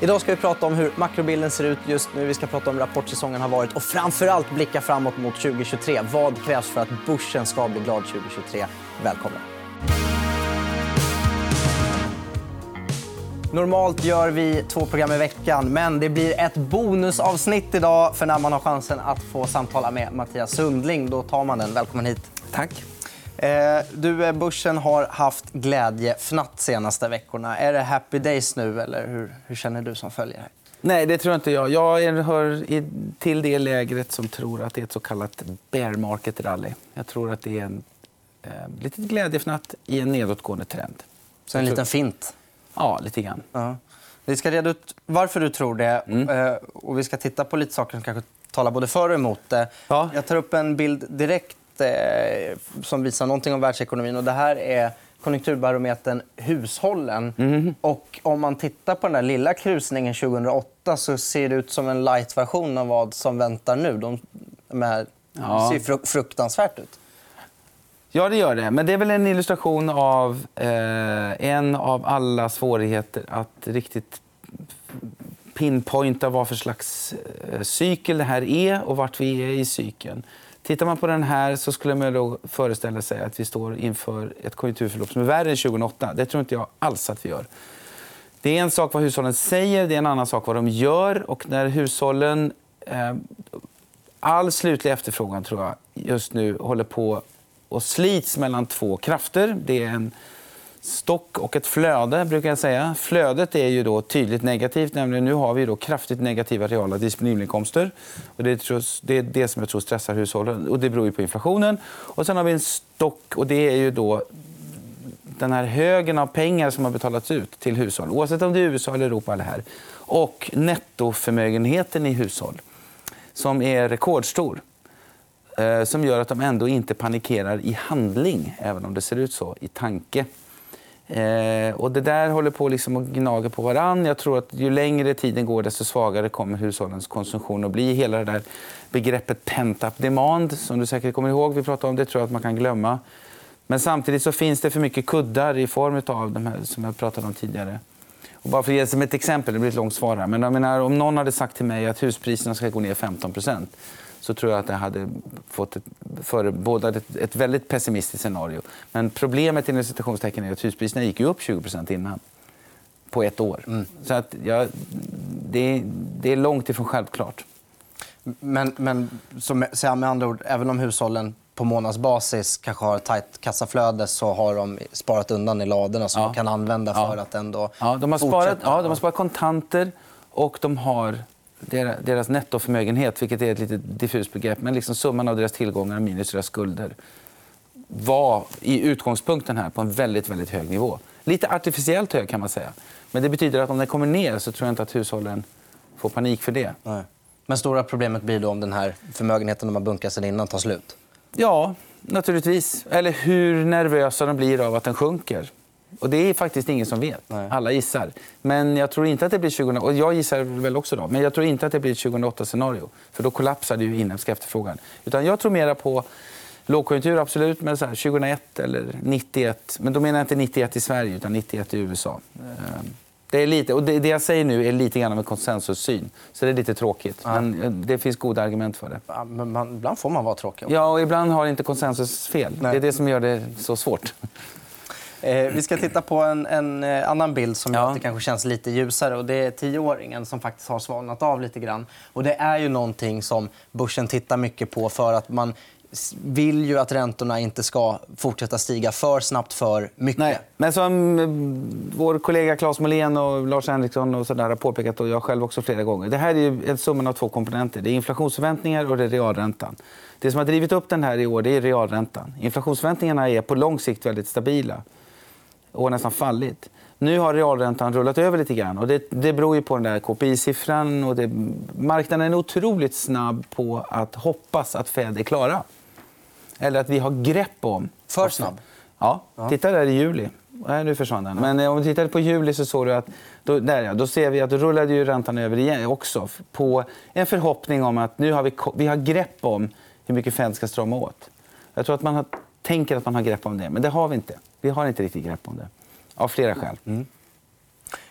Idag ska vi prata om hur makrobilden ser ut just nu. Vi ska prata om hur rapportsäsongen har varit och framförallt blicka framåt mot 2023. Vad krävs för att börsen ska bli glad 2023? Välkomna. Normalt gör vi två program i veckan, men det blir ett bonusavsnitt idag för när man har chansen att få samtala med Mattias Sundling. Då tar man den. Välkommen hit. Tack. Eh, du, eh, börsen har haft glädjefnatt senaste veckorna. Är det happy days nu, eller hur, hur känner du som följer? Nej, det tror inte jag. Jag hör till det lägret som tror att det är ett så kallat bear market rally. Jag tror att det är en eh, litet glädjefnatt i en nedåtgående trend. Så en liten fint? Ja, lite grann. Ja. Vi ska reda ut varför du tror det. Mm. Eh, och vi ska titta på lite saker som kanske talar både för och emot det. Ja. Jag tar upp en bild direkt eh, som visar någonting om världsekonomin. Och det här är konjunkturbarometern Hushållen. Mm. Och om man tittar på den där lilla krusningen 2008 så ser det ut som en light-version av vad som väntar nu. De, de här, ja. ser fruktansvärt ut. Ja, det gör det. Men det är väl en illustration av eh, en av alla svårigheter att riktigt pinpointa vad för slags eh, cykel det här är och vart vi är i cykeln. Tittar man på den här så skulle man då föreställa sig att vi står inför ett konjunkturförlopp som är värre än 2008. Det tror inte jag alls att vi gör. Det är en sak vad hushållen säger, det är en annan sak vad de gör. Och när hushållen... Eh, all slutlig efterfrågan tror jag just nu håller på och slits mellan två krafter. Det är en stock och ett flöde. brukar jag säga. Flödet är ju då tydligt negativt. Nämligen nu har vi då kraftigt negativa reala disponibelinkomster. Och det, är det som jag tror stressar hushållen. Och det beror på inflationen. Och sen har vi en stock. och Det är ju då den här högen av pengar som har betalats ut till hushåll. Oavsett om det är USA, eller Europa eller här. Och nettoförmögenheten i hushåll, som är rekordstor eh, som gör att de ändå inte panikerar i handling, även om det ser ut så, i tanke. Eh, och det där håller på liksom att gnaga på varann. Jag tror att ju längre tiden går, desto svagare kommer hushållens konsumtion att bli. Hela det där begreppet pent-up demand, som du säkert kommer ihåg, vi pratade om, det tror jag att man kan glömma. Men samtidigt så finns det för mycket kuddar i form av de här som jag pratade om tidigare. Och bara för att ge som ett exempel, det blir ett långt svar här. Men jag menar, om någon hade sagt till mig att huspriserna ska gå ner 15 så tror jag att det hade fått ett, förebådat ett, ett väldigt pessimistiskt scenario. Men problemet inom citationstecken är att huspriserna gick ju upp 20% innan. På ett år. Mm. Så att, ja, det, det är långt ifrån självklart. Men, men som, med andra ord, även om hushållen på månadsbasis kanske har ett tajt kassaflöde så har de sparat undan i ladorna som ja. de kan använda för ja. att ändå ja, de har sparat, ja, de har sparat kontanter och de har deras nettoförmögenhet, vilket är ett lite diffust begrepp, men liksom summan av deras tillgångar minus deras skulder var i utgångspunkten här på en väldigt, väldigt hög nivå. Lite artificiellt hög kan man säga. Men det betyder att om den kommer ner så tror jag inte att hushållen får panik för det. Nej. Men stora problemet blir då om den här förmögenheten de har bunkat sedan innan tar slut? Ja, naturligtvis. Eller hur nervösa de blir av att den sjunker. Och Det är faktiskt ingen som vet. Nej. Alla gissar. Men jag tror inte att det blir 20... Och jag gissar väl också då. Men jag tror inte att det blir ett 2008-scenario. För då kollapsar ju inhemska efterfrågan. Utan jag tror mer på lågkonjunktur, absolut. Men så här, 2001 eller 91. Men då menar jag inte 91 i Sverige, utan 91 i USA. Ehm, det, är lite, och det, jag säger nu är lite grann av en konsensussyn. Så det är lite tråkigt. Men eh, det finns goda argument för det. Ja, men man, ibland får man vara tråkig. Ja, och ibland har inte konsensus fel. Nej. Det är det som gör det så svårt. Eh, vi ska titta på en, en eh, annan bild som ja. det kanske känns lite ljusare. Och det är tioåringen som faktiskt har svalnat av lite grann. Och det är ju någonting som börsen tittar mycket på för att man vill ju att räntorna inte ska fortsätta stiga för snabbt för mycket. Nej. Men som eh, vår kollega Claes Molén och Lars Henriksson och så där har påpekat, och jag själv också flera gånger. Det här är ju en summan av två komponenter. Det är inflationsförväntningar och det är realräntan. Det som har drivit upp den här i år det är realräntan. Inflationsförväntningarna är på lång sikt väldigt stabila och nästan fallit. Nu har realräntan rullat över lite grann. Och det, det beror ju på den där KPI-siffran. Och det, marknaden är otroligt snabb på att hoppas att Fed är klara. Eller att vi har grepp om... För snabb? Ja. Titta där i juli. Nej, nu försvann den. Men eh, om vi tittar på juli så såg du att då, där, ja, då ser vi att då rullade ju räntan över igen också på en förhoppning om att nu har vi, vi har grepp om hur mycket Fed ska strama åt. Jag tror att man har, tänker att man har grepp om det, men det har vi inte. Vi har inte riktigt grepp om det. Av flera skäl. Mm.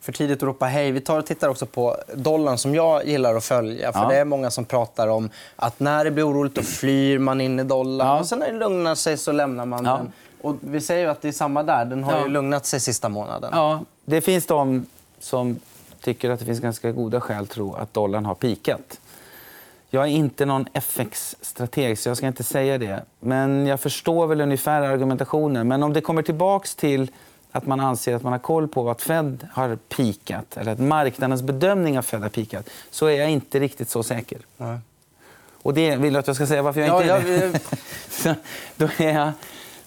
för tidigt att ropa hej. Vi tar och tittar också på dollarn som jag gillar att följa. För Ja. Det är många som pratar om att när det blir oroligt då flyr man in i dollarn. Ja. Och sen när det lugnar sig så lämnar man Ja. den. Och vi säger ju att det är samma där. Den har Ja. ju lugnat sig sista månaden. Ja, det finns de som tycker att det finns ganska goda skäl att tro att dollarn har pikat. Jag är inte någon FX-strateg, så jag ska inte säga det. Men jag förstår väl ungefär argumentationen. Men om det kommer tillbaks till att man anser att man har koll på att Fed har pikat eller att marknadens bedömning av Fed har pikat så är jag inte riktigt så säker. Nej. Och det vill du att jag ska säga varför jag Ja, inte är jag- det? Så, då är jag,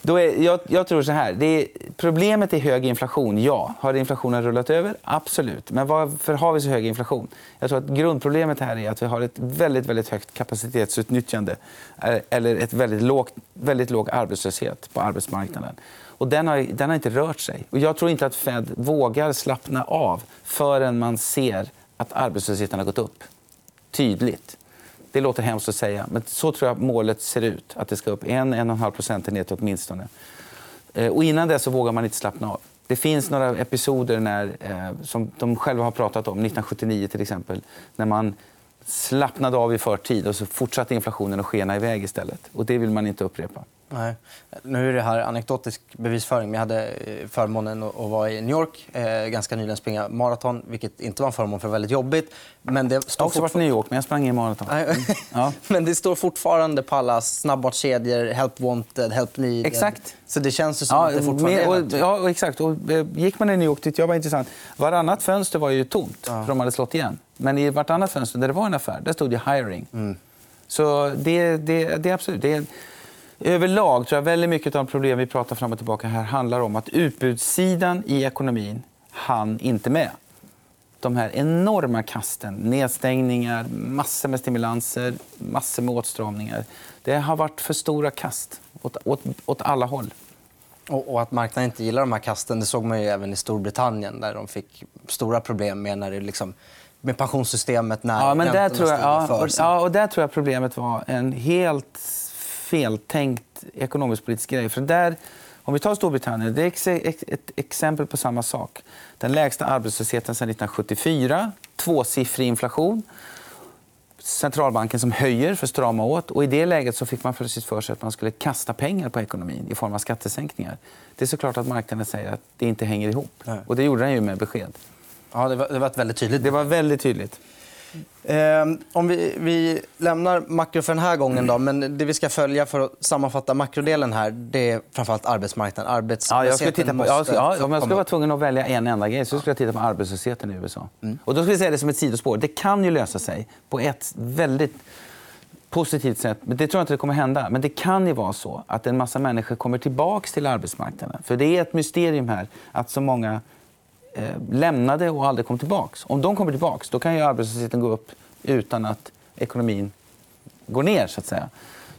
då är, jag, jag tror så här. Det är, problemet är hög inflation, ja. Har inflationen rullat över? Absolut. Men varför har vi så hög inflation? Jag tror att grundproblemet här är att vi har ett väldigt, väldigt högt kapacitetsutnyttjande eh, eller ett väldigt lågt, väldigt låg arbetslöshet på arbetsmarknaden. Och den, har, den har inte rört sig. Och jag tror inte att Fed vågar slappna av förrän man ser att arbetslösheten har gått upp tydligt. Det låter hemskt att säga, men så tror jag målet ser ut. Att det ska upp en, en och en halv procentenhet åtminstone. Eh, och innan det så vågar man inte slappna av. Det finns några episoder när, eh, som de själva har pratat om, 1979 till exempel, när man slappnade av i förtid och så fortsatte inflationen att skena iväg istället. Och det vill man inte upprepa. Nej. Nu är det här anekdotisk bevisföring. Men jag hade eh, förmånen att vara i New York eh, ganska nyligen springa maraton, vilket inte var en förmån för väldigt jobbigt. Men det Jag står har också varit i New York, men jag sprang i maraton. Nej. Ja. Men det står fortfarande på alla snabbmatskedjor, help wanted, help needed. Exakt. Så det känns ju som Ja, att det fortfarande med, och, ja, exakt. Och, eh, gick man i New York tyckte jag var intressant. Varannat fönster var ju tomt, för de hade slått igen. Men i vartannat fönster där det var en affär, där stod det hiring. Mm. Så det, det, det är absolut... Det är, överlag tror jag väldigt mycket av de problem vi pratar fram och tillbaka här handlar om att utbudssidan i ekonomin hann inte med. De här enorma kasten, nedstängningar, massor med stimulanser, massor med åtstramningar. Det har varit för stora kast åt, åt, åt alla håll. Och, att marknaden inte gillar de här kasten det såg man ju även i Storbritannien där de fick stora problem med, när det liksom, med pensionssystemet när Ja, men där tror jag, ja, och, ja, och där tror jag problemet var en helt feltänkt ekonomisk-politisk grej. För där, om vi tar Storbritannien, det är ex- ett exempel på samma sak. Den lägsta arbetslösheten sedan 1974, tvåsiffrig inflation. Centralbanken som höjer för att strama åt. Och I det läget så fick man plötsligt för sig att man skulle kasta pengar på ekonomin i form av skattesänkningar. Det är såklart att marknaden säger att det inte hänger ihop. Nej. Och Det gjorde den ju med besked. Ja, det, var, det var väldigt tydligt Det var väldigt tydligt. Eh, om vi, vi lämnar makro för den här gången. Då, men det vi ska följa för att sammanfatta makrodelen här det är framförallt arbetsmarknaden. Ja, Arbetslösheten jag skulle titta på, måste jag, skulle- ja, om jag skulle vara tvungen att välja en enda grej så skulle jag titta på arbetslösheten i USA. Och då skulle jag säga det som ett sidospår. Det kan ju lösa sig på ett väldigt positivt sätt. Men det tror jag inte det kommer hända. Men det kan ju vara så att en massa människor kommer tillbaka till arbetsmarknaden. För det är ett mysterium här att så många lämnade och aldrig kom tillbaka. Om de kommer tillbaka då kan ju arbetslösheten gå upp utan att ekonomin går ner. så att säga.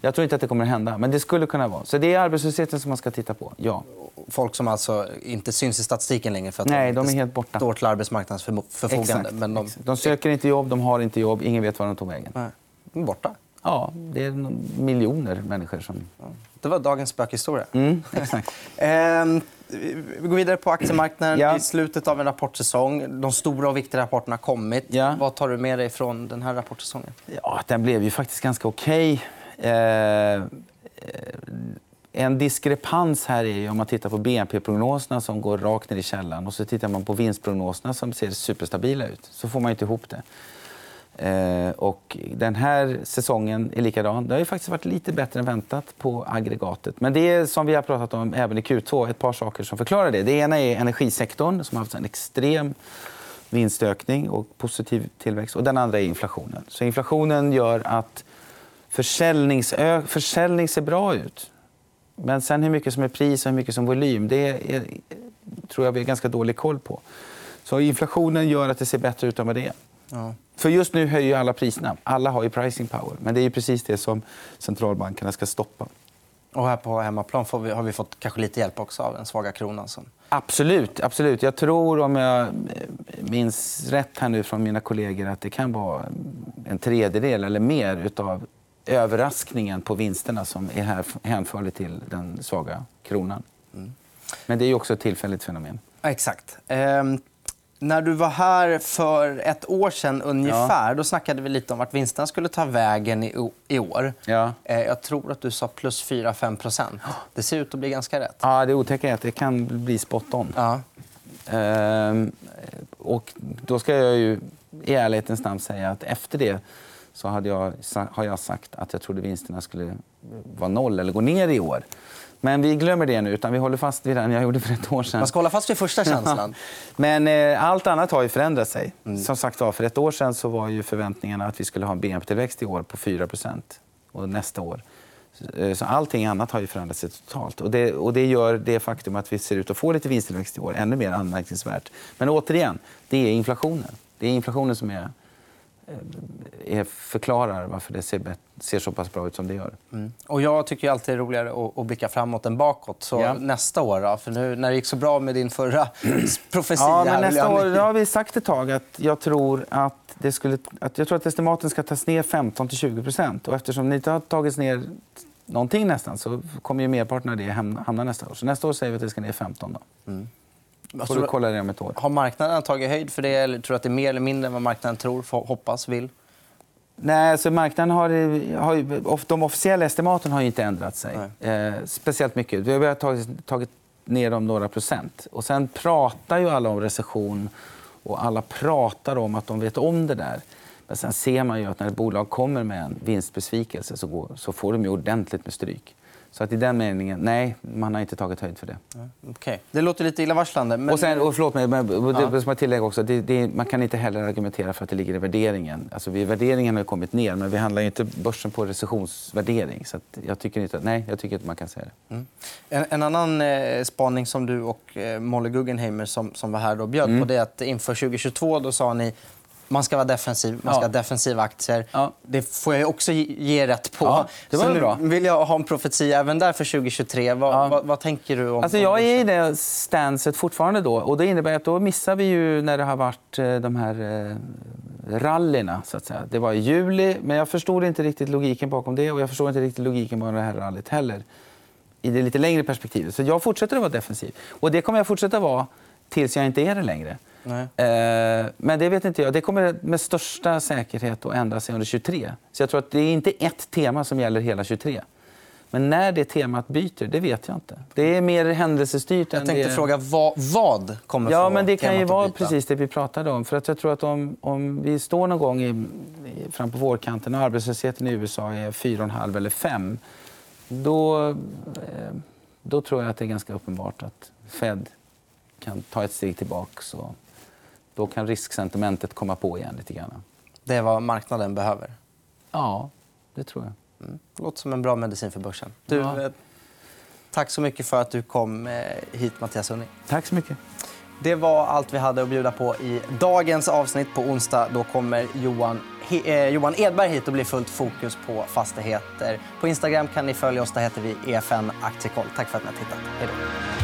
Jag tror inte att det kommer att hända, men det skulle kunna vara. Så det är arbetslösheten som man ska titta på, ja. Folk som alltså inte syns i statistiken längre för att Nej, de är inte helt borta. står till arbetsmarknadens förfogande. Exakt, Men de, exakt. de söker inte jobb, de har inte jobb, ingen vet var de tog vägen. Nej, de är borta. Ja, det är miljoner människor som... Det var dagens spökhistoria. Mm, exakt. Ehm, vi går vidare på aktiemarknaden. Ja. I slutet av en rapportsäsong. De stora och viktiga rapporterna har kommit. Ja. Vad tar du med dig från den här rapportsäsongen? Ja, den blev ju faktiskt ganska okej. Eh, eh, en diskrepans här är ju om man tittar på BNP-prognoserna som går rakt ner i källan och så tittar man på vinstprognoserna som ser superstabila ut. Så får man inte ihop det. Eh, och den här säsongen är likadan. Det har ju faktiskt varit lite bättre än väntat på aggregatet. Men det är som vi har pratat om även i Q2, ett par saker som förklarar det. Det ena är energisektorn som har haft en extrem vinstökning och positiv tillväxt. Och den andra är inflationen. Så inflationen gör att försäljningsö- försäljning ser bra ut. Men sen hur mycket som är pris och hur mycket som volym, det är, tror jag vi har ganska dålig koll på. Så inflationen gör att det ser bättre ut än vad det är. Ja. För just nu höjer alla priserna. Alla har ju pricing power. Men det är ju precis det som centralbankerna ska stoppa. Och här på hemmaplan vi, har vi fått kanske lite hjälp också av den svaga kronan. Som... Absolut. absolut. Jag tror, om jag minns rätt här nu från mina kollegor att det kan vara en tredjedel eller mer av överraskningen på vinsterna som är här hänförlig till den svaga kronan. Men det är ju också ett tillfälligt fenomen. Exakt. Ehm, När du var här för ett år sedan ungefär, ja. då snackade vi lite om vart vinsterna skulle ta vägen i, år. Ja. Eh, jag tror att du sa plus 4-5 procent. Det ser ut att bli ganska rätt. Ja, det otäcka är att det kan bli spot on. Ja. Ehm, och då ska jag ju i ärlighetens namn säga att efter det så hade jag, har jag sagt att jag trodde vinsterna skulle vara noll eller gå ner i år. Men vi glömmer det nu, utan vi håller fast vid den jag gjorde för ett år sedan. Man ska hålla fast vid första känslan. Men eh, allt annat har ju förändrat sig. Mm. Som sagt var, för ett år sedan så var ju förväntningarna att vi skulle ha en BNP-tillväxt i år på 4 och nästa år. Eh, så allting annat har ju förändrats totalt. Och det, och det gör det faktum att vi ser ut att få lite vinsttillväxt i år ännu mer anmärkningsvärt. Men återigen, det är inflationen. Det är inflationen som är är, eh, förklarar varför det ser, ser så pass bra ut som det gör. Mm. Och jag tycker alltid det är roligare att, att blicka framåt än bakåt. Så ja. nästa år då? För nu när det gick så bra med din förra profetia. Ja, men nästa år har vi sagt ett tag att jag tror att, det skulle, att, jag tror att estimaten ska tas ner 15 20 procent. Och eftersom ni inte har tagits ner någonting nästan så kommer ju merparten av det hamna nästa år. Så nästa år säger vi att det ska ner 15. Då. Mm. Får du kolla det om ett år. Har marknaden tagit höjd för det? Eller tror att det är mer eller mindre än vad marknaden tror, hoppas, vill? Nej, alltså marknaden har, har, de officiella estimaten har inte ändrat sig eh, speciellt mycket. Vi har tagit, tagit ner dem några procent. Och sen pratar ju alla om recession och alla pratar om att de vet om det där. Men sen ser man ju att när ett bolag kommer med en vinstbesvikelse så, går, så får de ju ordentligt med stryk. Så att i den meningen, nej, man har inte tagit höjd för det. Okay. Det låter lite illavarslande. Men... Och sen, och förlåt mig, men det ja. tillägga också, det, det, man kan inte heller argumentera för att det ligger i värderingen. Alltså, vi, värderingen har kommit ner, men vi handlar inte börsen på recessionsvärdering. Så jag tycker inte, nej, jag tycker inte man kan säga det. Mm. En, en, annan eh, spaning som du och eh, Molly Guggenheimer som, som var här då bjöd mm. på det att inför 2022 då sa ni man ska vara defensiv, man ska ja. ha defensiva aktier. Ja. Det får jag också ge rätt på. Ja, det var Så bra. nu vill jag ha en profetia även där för 2023. Vad, vad, vad tänker du? om alltså, Jag är i det stanset fortfarande. Då. Och det innebär att då missar vi ju när det har varit eh, de här eh, rallyna. Så att säga. Det var i juli, men jag förstod inte riktigt logiken bakom det. Och jag förstår inte riktigt logiken bakom det här rallyt heller. I det lite längre perspektivet. Så jag fortsätter att vara defensiv. Och det kommer jag fortsätta vara tills jag inte är det längre. Eh, men det vet inte jag. Det kommer med största säkerhet att ändra sig under 23. Så jag tror att det är inte ett tema som gäller hela 23. Men när det temat byter, det vet jag inte. Det är mer händelsestyrt. Jag tänkte det... fråga vad, vad kommer ja, men Det kan ju vara precis det vi pratade om. För att jag tror att om, om vi står någon gång i, i, fram på vårkanten och arbetslösheten i USA är 4,5 eller 5 då, eh, då tror jag att det är ganska uppenbart att Fed kan ta ett steg tillbaka då kan risksentimentet komma på igen lite grann. Det är vad marknaden behöver? Ja, det tror jag. Mm. Låter som en bra medicin för börsen. Du, ja. Eh, tack så mycket för att du kom eh, hit, Mattias Unning. Tack så mycket. Det var allt vi hade att bjuda på i dagens avsnitt. På onsdag då kommer Johan, eh, Johan Edberg hit och blir fullt fokus på fastigheter. På Instagram kan ni följa oss. Där heter vi EFN Aktiekoll. Tack för att ni har tittat. Hej då.